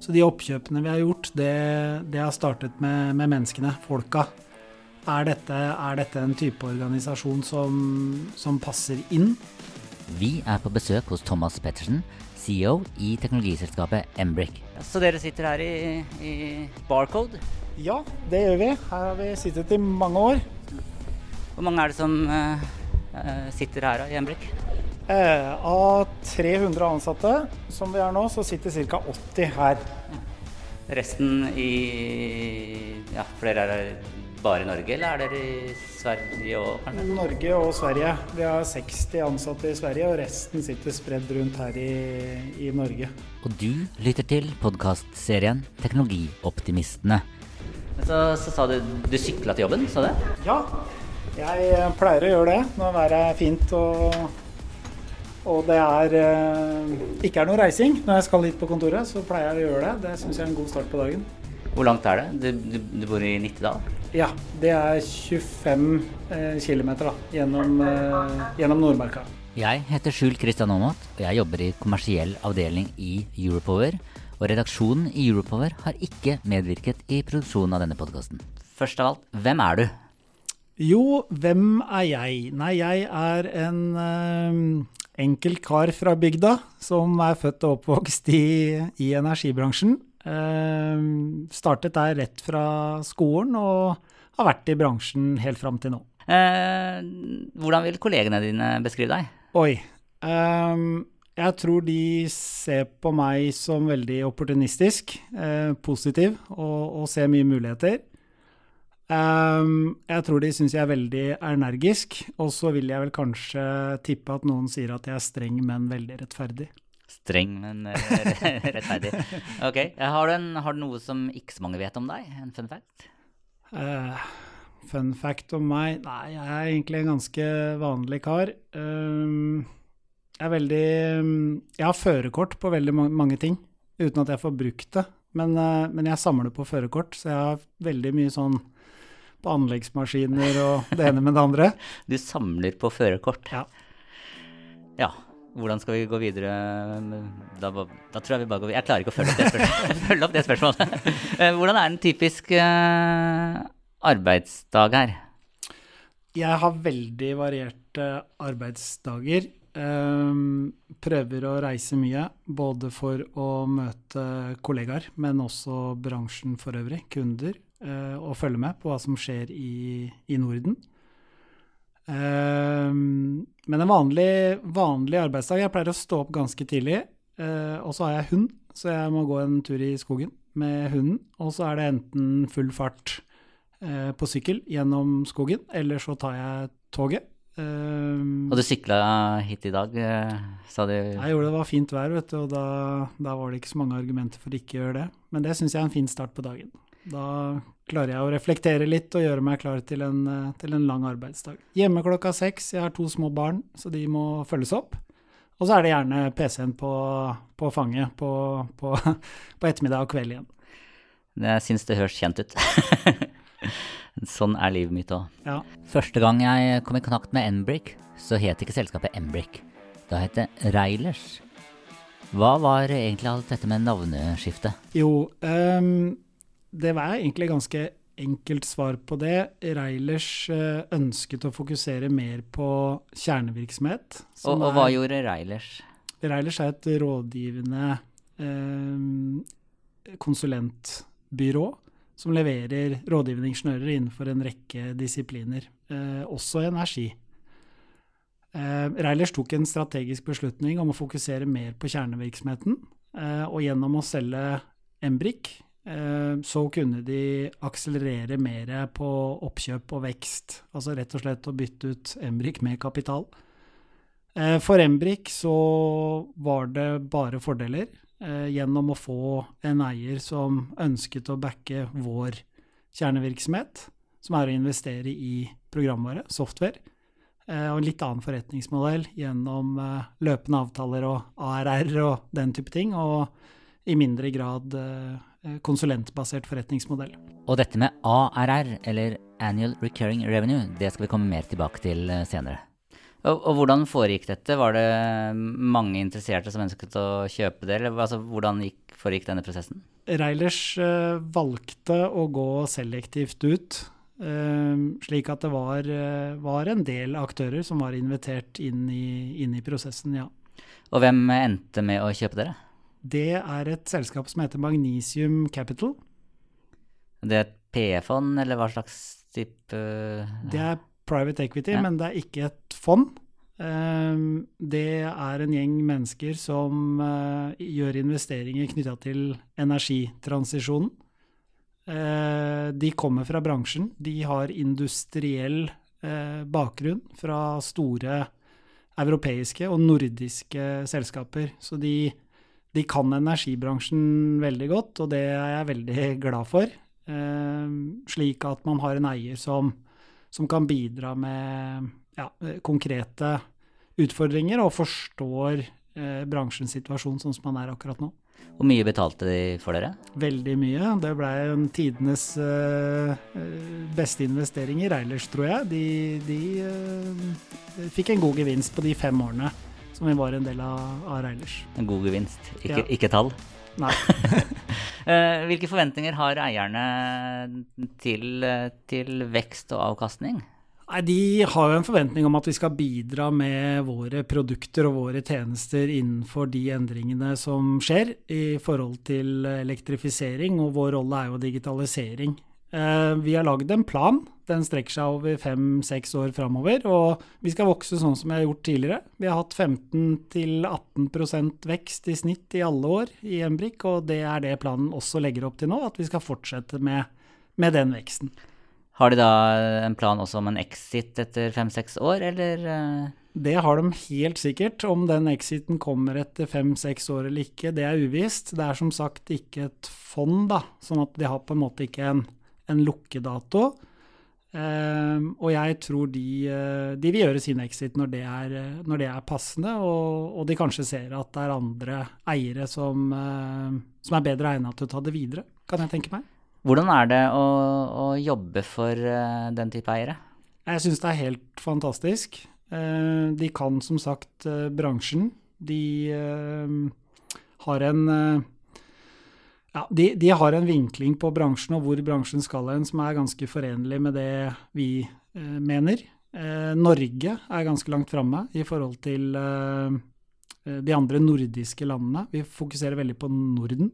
Så de oppkjøpene vi har gjort, det, det har startet med, med, menneskene, folka. Er dette, er dette, en type organisasjon som, som passer inn? Vi er på besøk hos Thomas Pettersen, CEO i teknologiselskapet Embrick. Så dere sitter her i, i Barcode? Ja, det gjør vi. Her har vi sittet i mange år. Hvor mange er det som uh, sitter her i Embrick? Eh, av 300 ansatte som vi er nå, så sitter ca. 80 her. Resten i Ja, flere er bare i Norge, eller er dere i Sverige òg, kanskje? Norge og Sverige. Vi har 60 ansatte i Sverige, og resten sitter spredd rundt her i, i Norge. Og du lytter til podkastserien Teknologioptimistene. Så, så sa du du sykla til jobben, sa du? Ja, jeg pleier å gjøre det når været er fint og og det er, eh, ikke er noe reising når jeg skal hit på kontoret, så pleier jeg å gjøre det. Det syns jeg er en god start på dagen. Hvor langt er det? Du, du, du bor i Nittedal? Ja, det er 25 eh, km gjennom, eh, gjennom Nordmarka. Jeg heter Skjul Kristian Aamodt, og jeg jobber i kommersiell avdeling i Europower. Og redaksjonen i Europower har ikke medvirket i produksjonen av denne podkasten. Først av alt, hvem er du? Jo, hvem er jeg? Nei, jeg er en øh, enkel kar fra bygda som er født og oppvokst i, i energibransjen. Uh, startet der rett fra skolen og har vært i bransjen helt fram til nå. Uh, hvordan vil kollegene dine beskrive deg? Oi. Jeg tror de ser på meg som veldig opportunistisk, uh, positiv og, og ser mye muligheter. Um, jeg tror de syns jeg er veldig energisk, og så vil jeg vel kanskje tippe at noen sier at jeg er streng, men veldig rettferdig. Streng, men rettferdig. Ok. Har du, en, har du, noe som ikke så mange vet om deg? En fun fact? Uh, fun fact om meg? Nei, jeg er egentlig en ganske vanlig kar. Um, jeg er veldig Jeg har førerkort på veldig mange ting, uten at jeg får brukt det. Men, uh, men jeg samler på førerkort, så jeg har veldig mye sånn på anleggsmaskiner og det ene med det andre. Du samler på førerkort? Ja. ja. Hvordan skal vi gå videre? Da, da, tror jeg vi bare går videre. Jeg klarer ikke å følge opp det spørsmålet. følge opp det spørsmålet. Eh, hvordan er en typisk uh, arbeidsdag her? Jeg har veldig varierte arbeidsdager. Um, prøver å reise mye, både for å møte kollegaer, men også bransjen for øvrig, kunder og følge med på hva som skjer i, i Norden. Uh, men en vanlig, vanlig, arbeidsdag Jeg pleier å stå opp ganske tidlig. Uh, og så har jeg hund, så jeg må gå en tur i skogen med hunden. Og så er det enten full fart eh, på sykkel gjennom skogen, eller så tar jeg toget. og du sykla hit i dag, sa du? Jeg gjorde det, det var fint vær, vet du, og da, da var det ikke så mange argumenter for ikke å gjøre det. Men det syns jeg er en fin start på dagen. Da klarer jeg å reflektere litt og gjøre meg klar til en, eh, til en lang arbeidsdag. Hjemme klokka seks. Jeg har to små barn, så de må følges opp. Og så er det gjerne PC-en på, på fanget på, på, på, ettermiddag og kveld igjen. Jeg syns det høres kjent ut. sånn er livet mitt òg. Ja. Første gang jeg kom i kontakt med Enbrick, så het ikke selskapet Enbrick. Da het det Reilers. Hva var egentlig alt dette med navneskiftet? Jo, um, det var egentlig ganske enkelt svar på det. Reilers eh, ønsket å fokusere mer på kjernevirksomhet. Og, og, hva er, gjorde Reilers? Reilers er et rådgivende eh, konsulentbyrå som leverer rådgivende ingeniører innenfor en rekke disipliner, eh, også energi. Eh, Reilers tok en strategisk beslutning om å fokusere mer på kjernevirksomheten, eh, og gjennom å selge Embrik så kunne de akselerere mer på oppkjøp og vekst. Altså rett og slett å bytte ut Embrik med kapital. Eh, for Embrik så var det bare fordeler eh, gjennom å få en eier som ønsket å backe vår kjernevirksomhet. som er å investere i programvare, software. Og en litt annen forretningsmodell gjennom løpende avtaler og ARR og den type ting. Og i mindre grad konsulentbasert forretningsmodell. Og dette med ARR, eller Annual Recurring Revenue, det skal vi komme mer tilbake til senere. Og, og, hvordan foregikk dette? Var det mange interesserte som ønsket å kjøpe det, eller altså, hvordan gikk, foregikk denne prosessen? Reilers uh, valgte å gå selektivt ut, slik at det var, var, en del aktører som var invitert inn i, inn i, prosessen, ja. Og hvem endte med å kjøpe dere? Det er et selskap som heter Magnesium Capital. Det er et PE-fond, eller hva slags type Det er private equity, ja. men det er ikke et fond. Ehm, det er en gjeng mennesker som eh, gjør investeringer knytta til energitransisjonen. Eh, de kommer fra bransjen. De har industriell eh, bakgrunn fra store europeiske og nordiske selskaper. Så de, de kan energibransjen veldig godt, og det er jeg veldig glad for. Eh, slik at man har en eier som som kan bidra med ja, konkrete utfordringer og forstår eh, bransjens situasjon sånn som man er akkurat nå. Hvor mye betalte de for dere? Veldig mye. Det ble en tidenes eh, beste investering i Reilers, tror jeg. De, de uh, fikk en god gevinst på de fem årene som vi var en del av, av Reilers. En god gevinst, ikke, ja. ikke tall? Nei. Eh, hvilke forventninger har eierne til, til vekst og avkastning? Nei, De har jo en forventning om at vi skal bidra med våre produkter og våre tjenester innenfor de endringene som skjer i forhold til elektrifisering, og vår rolle er jo digitalisering. Eh, vi har lagd en plan. Den strekker seg over fem-seks år framover. Og vi skal vokse sånn som vi har gjort tidligere. Vi har hatt 15-18% vekst i snitt i alle år i Embrik, og det er det planen også legger opp til nå, at vi skal fortsette med, med den veksten. Har de da en plan også om en exit etter fem-seks år, eller? Eh? Det har de helt sikkert. Om den exiten kommer etter fem-seks år eller ikke, det er uvisst. Det er som sagt ikke et fond, da, sånn at de har på en måte ikke en en lukkedato. Um, og jeg tror de, uh, de, vil gjøre sin exit når det er, når det er passende, og, og, de kanskje ser at det er andre eiere som, uh, som er bedre egnet til å ta det videre, kan jeg tenke meg. Hvordan er det å, å jobbe for uh, den type eiere? Jeg syns det er helt fantastisk. de kan som sagt bransjen. De har en ja, de, de, har en vinkling på bransjen og hvor bransjen skal hen som er ganske forenlig med det vi eh, mener. Eh, Norge er ganske langt framme i forhold til eh, eh, de andre nordiske landene. Vi fokuserer veldig på Norden.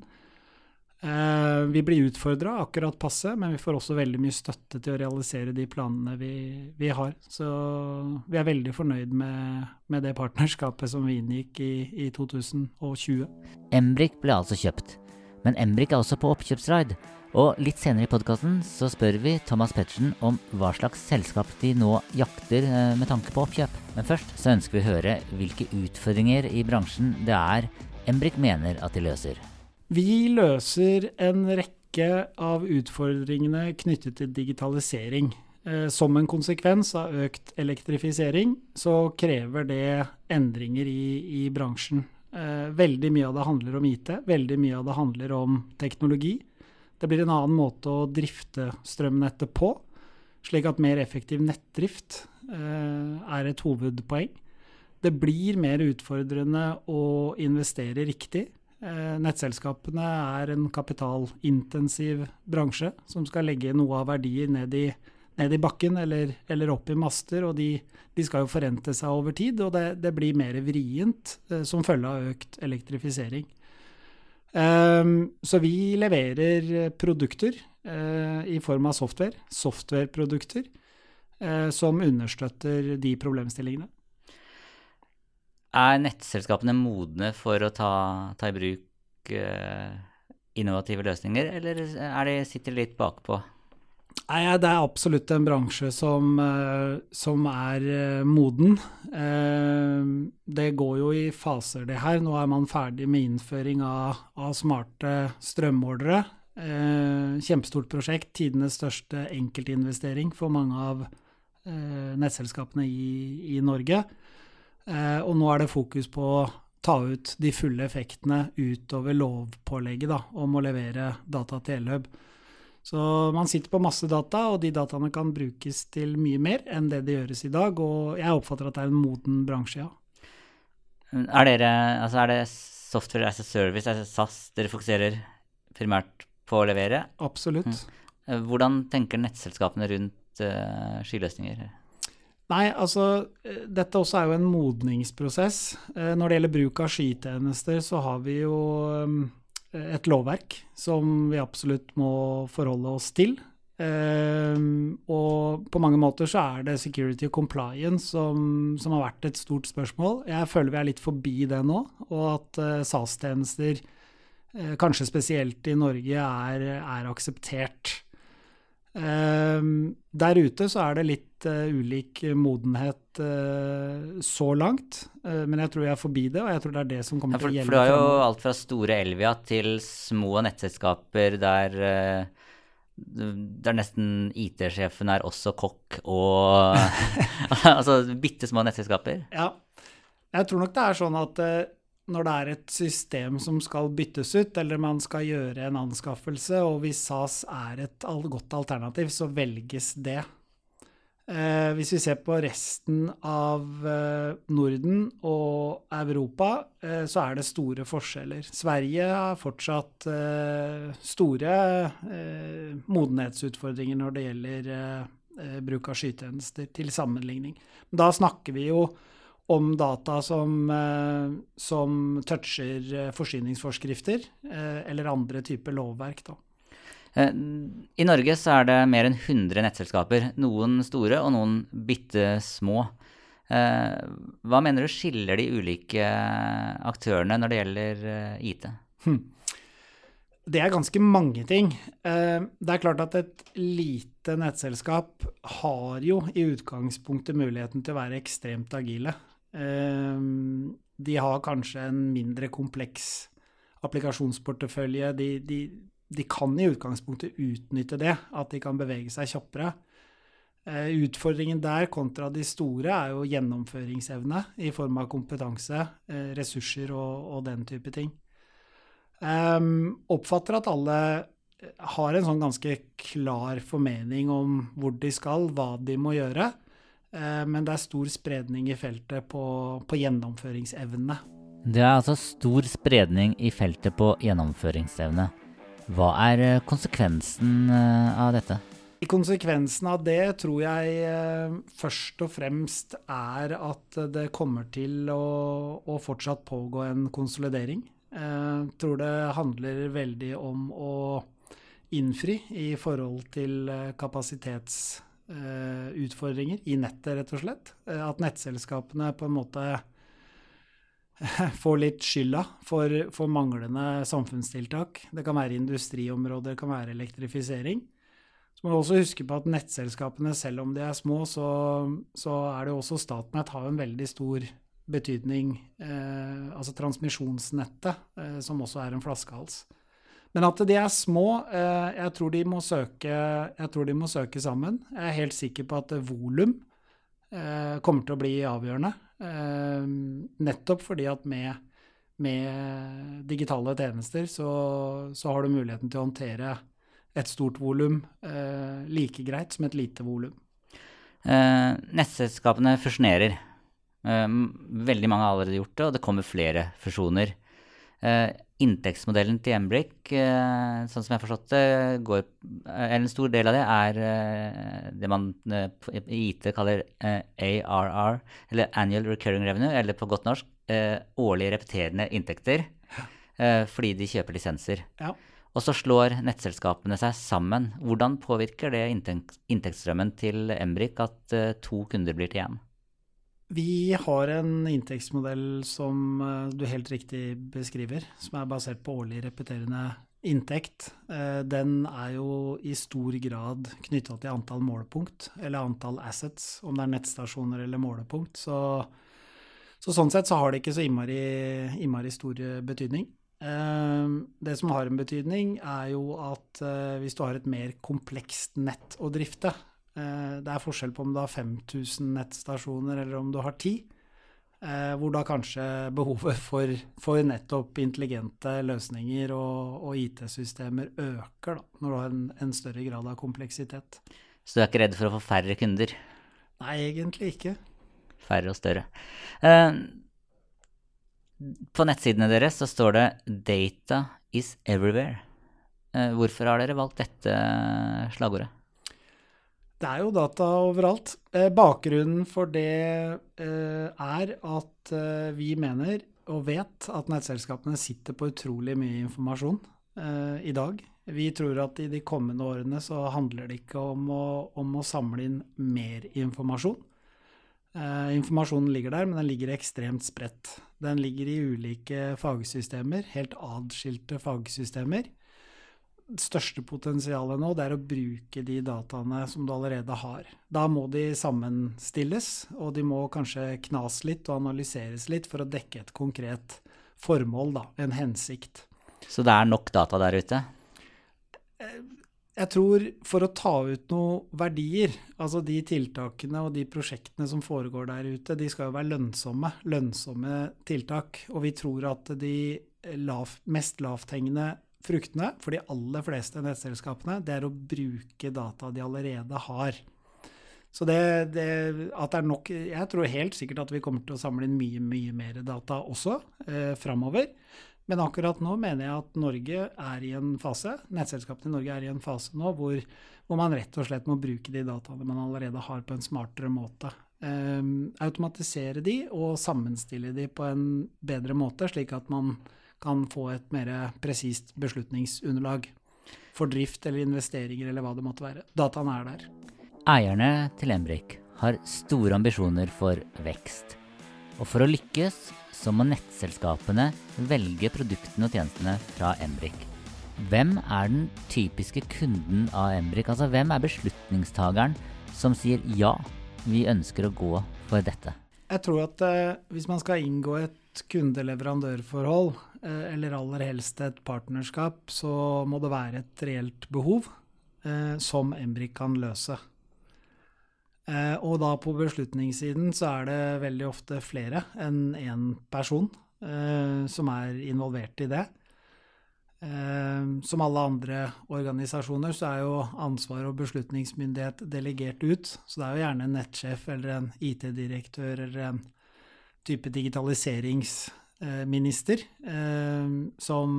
Eh, vi blir utfordra akkurat passe, men vi får også veldig mye støtte til å realisere de planene vi, vi har. Så vi er veldig fornøyd med, med det partnerskapet som vi inngikk i, i 2020. Embrik ble altså kjøpt. Men Embrik er også på oppkjøpsraid. Og litt senere i podkasten så spør vi Thomas Pettersen om hva slags selskap de nå jakter eh, med tanke på oppkjøp. Men først så ønsker vi å høre hvilke utfordringer i bransjen det er Embrik mener at de løser. Vi løser en rekke av utfordringene knyttet til digitalisering. Eh, som en konsekvens av økt elektrifisering så krever det endringer i, i bransjen. Eh, veldig mye av det handler om IT, veldig mye av det handler om teknologi. Det blir en annen måte å drifte strømnettet på, slik at mer effektiv nettdrift eh, er et hovedpoeng. Det blir mer utfordrende å investere riktig. Eh, nettselskapene er en kapitalintensiv bransje som skal legge noe av verdier ned i ned i bakken eller, eller opp i master, og de, de, skal jo forrente seg over tid. Og det, det blir mer vrient eh, som følge av økt elektrifisering. Um, så vi leverer produkter uh, i form av software, softwareprodukter, uh, som understøtter de problemstillingene. Er nettselskapene modne for å ta, ta i bruk uh, innovative løsninger, eller er de, sitter litt bakpå? Nei, Det er absolutt en bransje som, eh, som er eh, moden. Eh, det går jo i faser, det her. Nå er man ferdig med innføring av, av smarte strømmålere. Kjempestort prosjekt. Tidenes største enkeltinvestering for mange av nettselskapene i, i Norge. Og nå er det fokus på å ta ut de fulle effektene utover lovpålegget da, om å levere data til Elhub. Så man sitter på masse data, og de dataene kan brukes til mye mer enn det det gjøres i dag. Og jeg oppfatter at det er en moden bransje, ja. Er, dere, altså er det software as a service, altså SAS, dere fokuserer primært på å levere? Absolutt. Mm. Hvordan tenker nettselskapene rundt uh, skyløsninger? Nei, altså dette også er jo en modningsprosess. Når det gjelder bruk av skytjenester, så har vi jo et lovverk som vi absolutt må forholde oss til. Uh, og på mange måter så er det security og compliance som, som, har vært et stort spørsmål. Jeg føler vi er litt forbi det nå, og at uh, SAS-tjenester, uh, kanskje spesielt i Norge, er, er akseptert. Ehm, der ute så er det litt uh, ulik modenhet uh, så langt, uh, men jeg tror jeg er forbi det, og jeg tror det er det som kommer ja, for, til å gjelde. For du har jo alt fra store Elvia til små nettselskaper der der nesten IT-sjefen er også kokk og Altså bitte små nettselskaper? Ja. Jeg tror nok det er sånn at når det er et system som skal byttes ut, eller man skal gjøre en anskaffelse, og hvis SAS er et godt alternativ, så velges det. Eh, hvis vi ser på resten av eh, Norden og Europa, eh, så er det store forskjeller. Sverige har fortsatt eh, store eh, modenhetsutfordringer når det gjelder eh, bruk av skytjenester, til sammenligning. Da snakker vi jo om data som, eh, som toucher eh, forsyningsforskrifter eh, eller andre typer lovverk. Da. I Norge så er det mer enn 100 nettselskaper. Noen store og noen bitte små. Hva mener du skiller de ulike aktørene når det gjelder IT? Hm. Det er ganske mange ting. Det er klart at et lite nettselskap har jo i utgangspunktet muligheten til å være ekstremt agile. Ehm, de har kanskje en mindre kompleks applikasjonsportefølje. De, de, de, kan i utgangspunktet utnytte det, at de kan bevege seg kjappere. Eh, utfordringen der kontra de store er jo gjennomføringsevne i form av kompetanse, eh, ressurser og, og den type ting. Um, oppfatter at alle har en sånn ganske klar formening om hvor de skal, hva de må gjøre. Eh, men det er stor spredning i feltet på, på gjennomføringsevne. Det er altså stor spredning i feltet på gjennomføringsevne. Hva er eh, konsekvensen eh, av dette? Konsekvensen av det tror jeg først og fremst er at det kommer til å, å fortsatt pågå en konsolidering. Jeg tror det handler veldig om å innfri i forhold til kapasitets utfordringer i nettet, rett og slett. Uh, at nettselskapene på en måte får litt skylda for, for, manglende samfunnstiltak. Det kan være industriområder, det kan være elektrifisering. Så må vi også huske på at nettselskapene, selv om de er små, så, så er det også Statnett har en veldig stor betydning. Eh, altså transmisjonsnettet, eh, som også er en flaskehals. Men at de er små, eh, jeg tror de må søke, de må søke sammen. Jeg er helt sikker på at volum eh, kommer til å bli avgjørende. Eh, nettopp fordi at med, med digitale tjenester så, så, har du muligheten til å håndtere et stort volum like greit som et lite volum. Eh, nettselskapene fusjonerer. Eh, veldig mange har allerede gjort det, og det kommer flere fusjoner. Eh, inntektsmodellen til Embrik, eh, sånn som jeg har forstått det, går, eh, en stor del av det er det man i IT kaller ARR, eller Annual Recurring Revenue, eller på godt norsk årlig repeterende inntekter, fordi de kjøper lisenser. Ja. Og så slår nettselskapene seg sammen. Hvordan påvirker det inntektsstrømmen til Embrik at to kunder blir til én? Vi har en inntektsmodell som eh, du helt riktig beskriver, som er basert på årlig repeterende inntekt. Eh, den er jo i stor grad knytta til antall målepunkt, eller antall assets, om det er nettstasjoner eller målepunkt. Så, så sånn sett så har det ikke så innmari, innmari stor betydning. Det som har en betydning, er jo at hvis du har et mer komplekst nett å drifte Det er forskjell på om du har 5000 nettstasjoner eller om du har 10. Hvor da kanskje behovet for, for nettopp intelligente løsninger og, og IT-systemer øker, da, når du har en, en større grad av kompleksitet. Så du er ikke redd for å få færre kunder? Nei, egentlig ikke. Færre og større. Uh, på nettsidene deres så står det 'Data is everywhere'. Hvorfor har dere valgt dette slagordet? Det er jo data overalt. Eh, bakgrunnen for det eh, er at eh, vi mener og vet at nettselskapene sitter på utrolig mye informasjon i dag. Vi tror at i de kommende årene så handler det ikke om å, om å samle inn mer informasjon. Informasjonen ligger der, men den ligger ekstremt spredt. Den ligger i ulike fagsystemer, helt adskilte fagsystemer. Største potensialet nå det er å bruke de dataene som du allerede har. Da må de sammenstilles, og de må kanskje knas litt og analyseres litt for å dekke et konkret formål, da, en hensikt. Så det er nok data der ute? Jeg tror for å ta ut noen verdier, altså de tiltakene og de prosjektene som foregår der ute, de skal jo være lønnsomme. Lønnsomme tiltak. Og vi tror at de lav, mest lavthengende fruktene for de aller fleste nettselskapene, det er å bruke data de allerede har. Så det, det, at det er nok Jeg tror helt sikkert at vi kommer til å samle inn mye, mye mer data også eh, framover. Men akkurat nå mener jeg at Norge er i en fase, nettselskapene i Norge er i en fase nå hvor, hvor man rett og slett må bruke de dataene man allerede har, på en smartere måte. Um, automatisere de og sammenstille de på en bedre måte, slik at man kan få et mer presist beslutningsunderlag for drift eller investeringer eller hva det måtte være. Dataene er der. Eierne til Embrik har store ambisjoner for vekst. Og for å lykkes så må nettselskapene velge produktene og tjenestene fra Embrik. Hvem er den typiske kunden av Embrik? Altså hvem er beslutningstageren som sier ja, vi ønsker å gå for dette? Jeg tror at eh, hvis man skal inngå et kunde-leverandørforhold, eller aller helst et partnerskap, så må det være et reelt behov eh, som Embrik kan løse. Eh, og da på beslutningssiden så er det veldig ofte flere enn én person eh, som er involvert i det. Eh, som alle andre organisasjoner så er jo ansvar og beslutningsmyndighet delegert ut. Så det er jo gjerne en nettsjef eller en IT-direktør eller en type digitaliseringsminister som,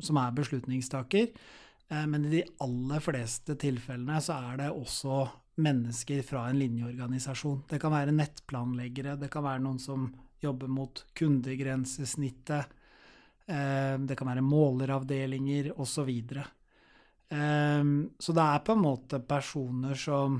som er beslutningstaker. Men i de aller fleste tilfellene så er det også mennesker fra en linjeorganisasjon. Det kan være nettplanleggere, det kan være noen som jobber mot kundegrensesnittet, eh, det kan være måleravdelinger osv. Så, videre. så det er på en måte personer som,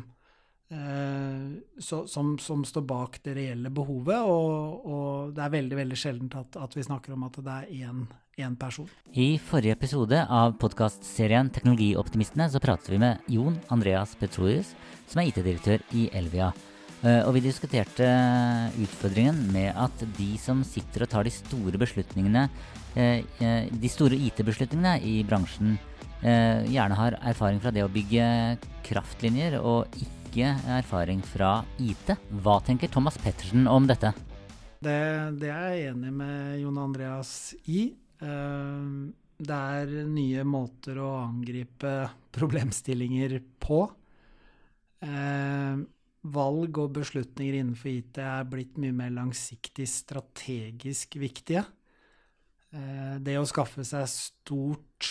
eh, som, som står bak det reelle behovet, og, og, det er veldig veldig sjeldent at, at vi snakker om at det er én én person. I forrige episode av podkastserien Teknologioptimistene så pratet vi med Jon Andreas Petroius, som er IT-direktør i Elvia. Eh, og vi diskuterte utfordringen med at de som sitter og tar de store beslutningene, eh, de store IT-beslutningene i bransjen, gjerne har erfaring fra det å bygge kraftlinjer, og ikke erfaring fra IT. Hva tenker Thomas Pettersen om dette? Det, det er jeg enig med Jon Andreas i. Eh, det er nye måter å angripe problemstillinger på. Eh, valg og beslutninger innenfor IT er blitt mye mer langsiktig strategisk viktige. Eh, det å skaffe seg stort,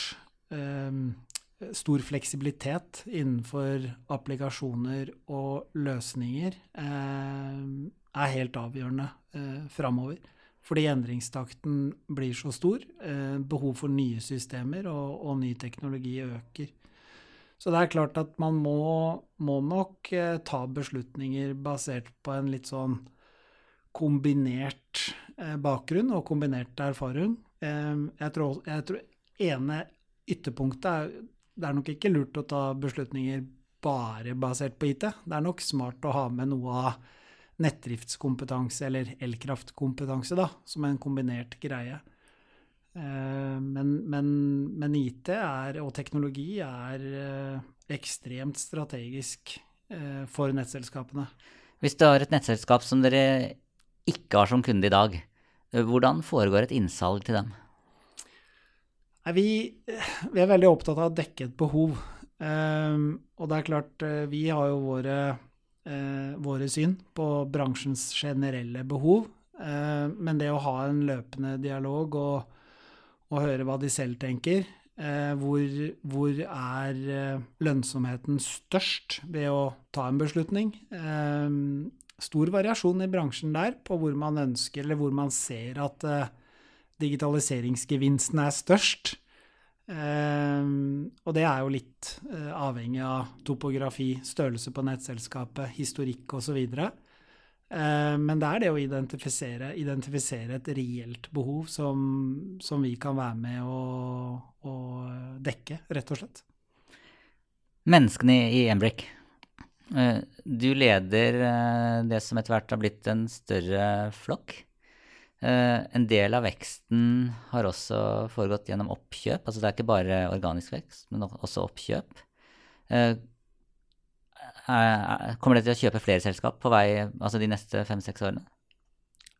stor fleksibilitet innenfor applikasjoner og løsninger er helt avgjørende framover. Fordi endringstakten blir så stor. Eh, behov for nye systemer og, og, ny teknologi øker. Så det er klart at man må, må nok eh, ta beslutninger basert på en litt sånn kombinert eh, bakgrunn og kombinert erfaring. Eh, jeg, tror, jeg tror ene ytterpunktet er det er nok ikke lurt å ta beslutninger bare basert på IT. Det er nok smart å ha med noe av nettdriftskompetanse eller elkraftkompetanse, da, som en kombinert greie. Men, men, men, IT er, og teknologi er ekstremt strategisk for nettselskapene. Hvis du har et nettselskap som dere ikke har som kunde i dag, hvordan foregår et innsalg til dem? Vi, vi, er veldig opptatt av å dekke et behov. Um, og det er klart, eh, vi har jo våre, uh, våre syn på bransjens generelle behov. Uh, men det å ha en løpende dialog og, og høre hva de selv tenker, uh, hvor, hvor, er lønnsomheten størst ved å ta en beslutning? stor variasjon i bransjen der på hvor man ønsker, eller hvor man ser at digitaliseringsgevinsten er størst. Um, og det er jo litt uh, avhengig av topografi, størrelse på nettselskapet, historikk osv. Ehm, men det er det å identifisere, identifisere et reelt behov som, som, vi kan være med å, å, dekke, rett og slett. Menneskene i Embrik. Uh, du leder eh, det som etter hvert har blitt en større flokk. Uh, en del av veksten har også foregått gjennom oppkjøp. Altså det er ikke bare organisk vekst, men også oppkjøp. Uh, er, kommer dere til å kjøpe flere selskap på vei altså de neste fem-seks årene?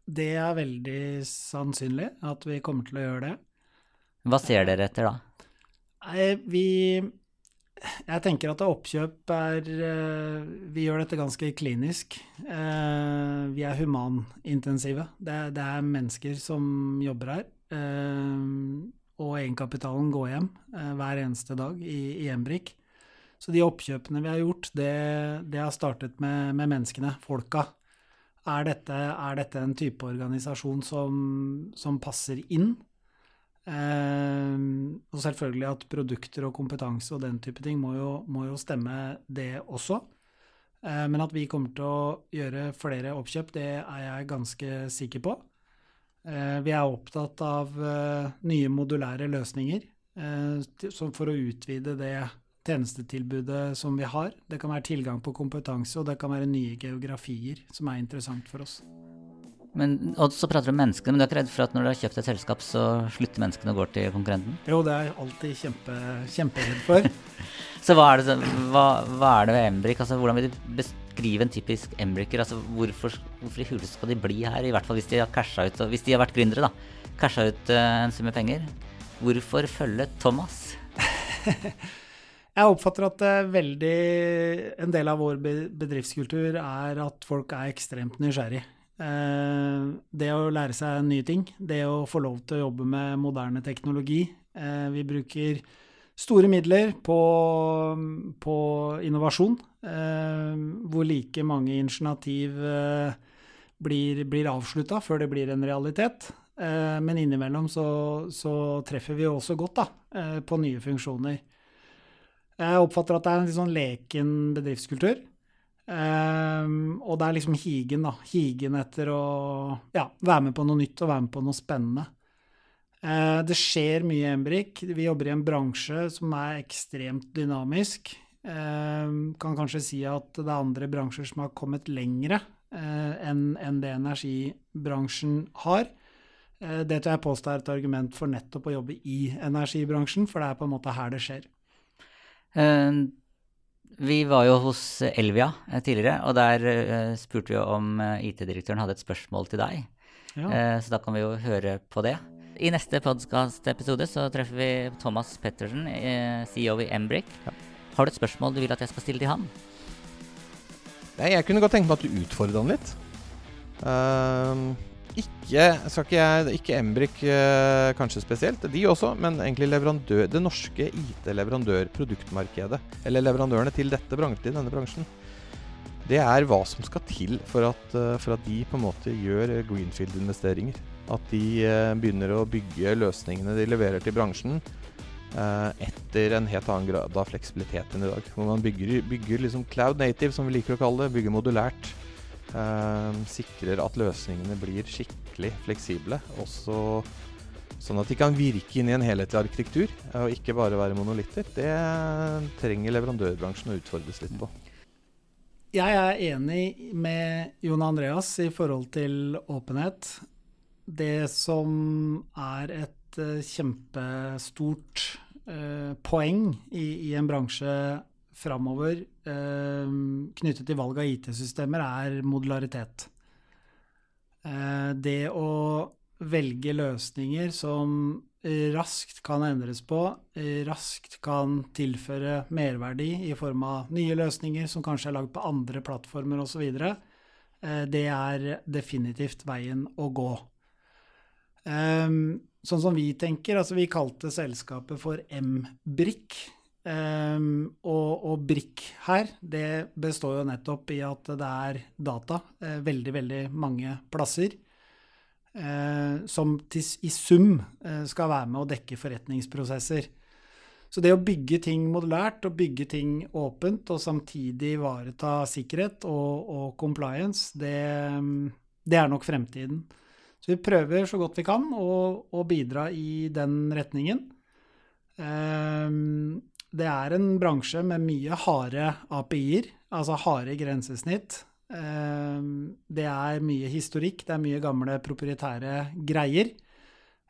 Det er veldig sannsynlig at vi kommer til å gjøre det. Hva ser dere etter da? Vi jeg tenker at oppkjøp er eh, Vi gjør dette ganske klinisk. Eh, vi er humanintensive. Det er, er mennesker som jobber her. Eh, og egenkapitalen går hjem hver eneste dag i, i Embrik. Så de oppkjøpene vi har gjort, det, det har startet med, med, menneskene, folka. Er dette, er dette, en type organisasjon som, som passer inn? Eh, og selvfølgelig at produkter og kompetanse og den type ting må jo, må jo stemme, det også. Eh, men at vi kommer til å gjøre flere oppkjøp, det er jeg ganske sikker på. Eh, vi er opptatt av nye modulære løsninger for å utvide det tjenestetilbudet som vi har. Det kan være tilgang på kompetanse, og det kan være nye geografier som er interessant for oss. Men, og så prater du om menneskene, men du er ikke redd for at når du har kjøpt et selskap, så slutter menneskene å gå til konkurrenten? Jo, det er jeg alltid kjempe, kjemperedd for. så hva er, det, hva, hva er, det, ved Embrik? Altså, hvordan vil du beskrive en typisk Embriker? Altså, hvorfor, hvorfor i huleste skal de bli her? I hvert fall hvis de har casha ut, hvis de har vært gründere, da. Casha ut uh, en sum med penger. Hvorfor følge Thomas? Jeg oppfatter at veldig, en del av vår bedriftskultur er at folk er ekstremt nysgjerrig. Eh, det å lære seg nye ting, det å få lov til å jobbe med moderne teknologi. Eh, vi bruker store midler på, på innovasjon, eh, hvor like mange initiativ blir, blir avslutta før det blir en realitet. Men innimellom så, så treffer vi også godt da, på nye funksjoner. Jeg oppfatter at det er en litt sånn leken bedriftskultur. Um, og det er liksom higen, da. Higen etter å ja, være med på noe nytt og være med på noe spennende. Uh, det skjer mye i Embrik. Vi jobber i en bransje som er ekstremt dynamisk. Uh, kan kanskje si at det er andre bransjer som har kommet lengre uh, enn en det energibransjen har. Uh, det tror jeg påstår er et argument for nettopp å jobbe i energibransjen, for det er på en måte her det skjer. Uh, vi var jo hos Elvia eh, tidligere, og der uh, spurte vi om uh, IT-direktøren hadde et spørsmål til deg. Ja. Så da kan vi jo høre på det. I neste podkast-episode så treffer vi Thomas Pettersen, CEO i Embrik. Ja. Har du et spørsmål du vil at jeg skal stille til han? Nei, jeg kunne godt tenke meg at du utfordrer han litt. Uh, ikke, skal ikke, jeg, ikke Embrik eh, kanskje spesielt, de også, men egentlig det norske IT-leverandørproduktmarkedet. Eller leverandørene til dette bransjen, denne bransjen. Det er hva som skal til for at, eh, for at de på en måte gjør greenfield-investeringer. At de eh, begynner å bygge løsningene de leverer til bransjen etter en helt annen grad av fleksibilitet enn i dag. Hvor man bygger, bygger liksom cloud native, som vi liker å kalle det. Bygger modulært. Uh, sikrer at løsningene blir skikkelig fleksible. Også sånn at de kan virke inn i en helhetlig arkitektur, uh, og ikke bare være monolitter. Det trenger leverandørbransjen å utfordres litt på. Jeg er enig med Jon Andreas i forhold til åpenhet. Det som er et uh, kjempestort uh, poeng i, i, en bransje framover eh, knyttet til valg av IT-systemer, er modularitet. det å velge løsninger som raskt kan endres på, raskt kan tilføre merverdi i form av nye løsninger som kanskje er lagd på andre plattformer osv., det er definitivt veien å gå. Um, sånn som vi tenker, altså vi kalte selskapet for M-Brikk. Um, og, og Brikk her, det består jo nettopp i at det er data uh, veldig, veldig mange plasser. Uh, som til, i sum uh, skal være med å dekke forretningsprosesser. Så det å bygge ting modulært og bygge ting åpent, og samtidig ivareta sikkerhet og, og compliance, det, det er nok fremtiden. Så vi prøver så godt vi kan å, å bidra i den retningen. Um, det er en bransje med mye harde API-er, altså harde grensesnitt. Um, det er mye historikk, det er mye gamle proprietære greier.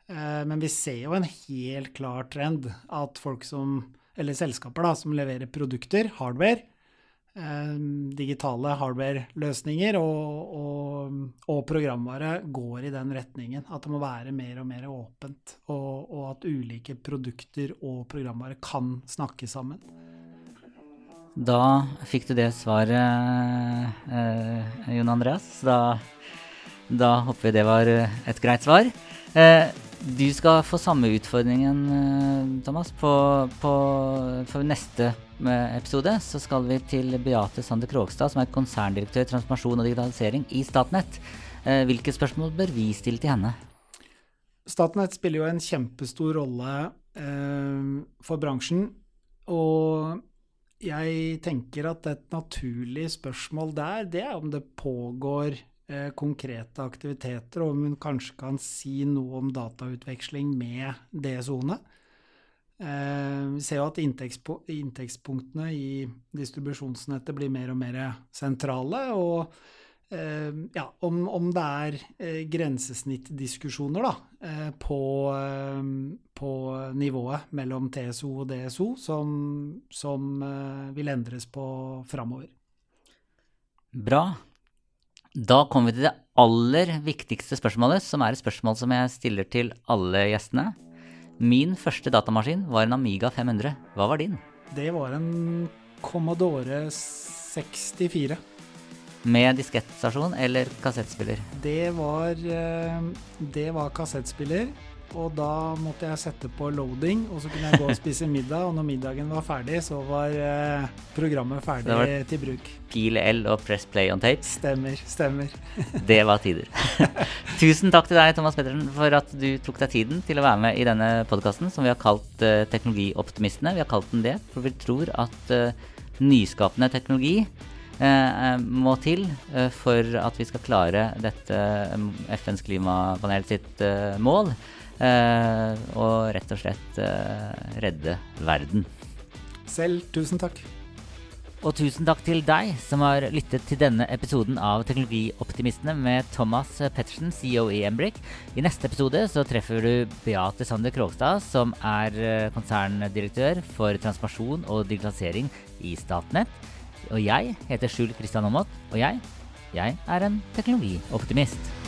Uh, men vi ser jo en helt klar trend at folk som, eller selskaper da, som leverer produkter, hardware, digitale hardware-løsninger og, og, og, programvare går i den retningen. At det må være mer og mer åpent, og, og at ulike produkter og programvare kan snakke sammen. Da fikk du det svaret, eh, Jon Andreas. Da, da håper vi det var et greit svar. Eh, du skal få samme utfordringen, eh, Thomas, på, på, for neste episode så skal vi til Beate Sander Krogstad, som er konserndirektør i transformasjon og digitalisering i Statnett. Eh, hvilke spørsmål bør vi stille til henne? Statnett spiller jo en kjempestor rolle eh, for bransjen. Og jeg tenker at et naturlig spørsmål der, det er om det pågår eh, konkrete aktiviteter, og om hun kanskje kan si noe om datautveksling med DSO-ene. Eh, vi ser jo at inntektspunktene i distribusjonsnettet blir mer og mer sentrale. Og eh, ja, om, om det er eh, grensesnittdiskusjoner da, på, på, nivået mellom TSO og DSO som, som vil endres på framover. Bra. Da kommer vi til det aller viktigste spørsmålet, som er et spørsmål som jeg stiller til alle gjestene. Min første datamaskin var en Amiga 500. Hva var din? Det var en Commodore 64. Med diskettstasjon eller kassettspiller? Det var, eh, det var kassettspiller. Og da måtte jeg sette på loading, og så kunne jeg gå og spise middag. Og når middagen var ferdig, så var eh, programmet ferdig var til bruk. Pil L og press play on tape? Stemmer. Stemmer. det var tider. Tusen takk til deg, Thomas Pettersen, for at du tok deg tiden til å være med i denne podkasten som vi har kalt uh, Teknologioptimistene. Vi har kalt den det, for vi tror at uh, nyskapende teknologi må til for at vi skal klare dette FNs klimapanel sitt mål. Eh, og rett og slett eh, redde verden. Selv tusen takk. Og tusen takk til deg som har lyttet til denne episoden av Teknologioptimistene med Thomas Pettersen, CEO i Embrik. I neste episode så treffer du Beate Sander Krogstad, som er eh, konserndirektør for transformasjon og digitalisering i Statnett. Og jeg heter Skjul Kristian Aamodt, og jeg, jeg er en teknologioptimist.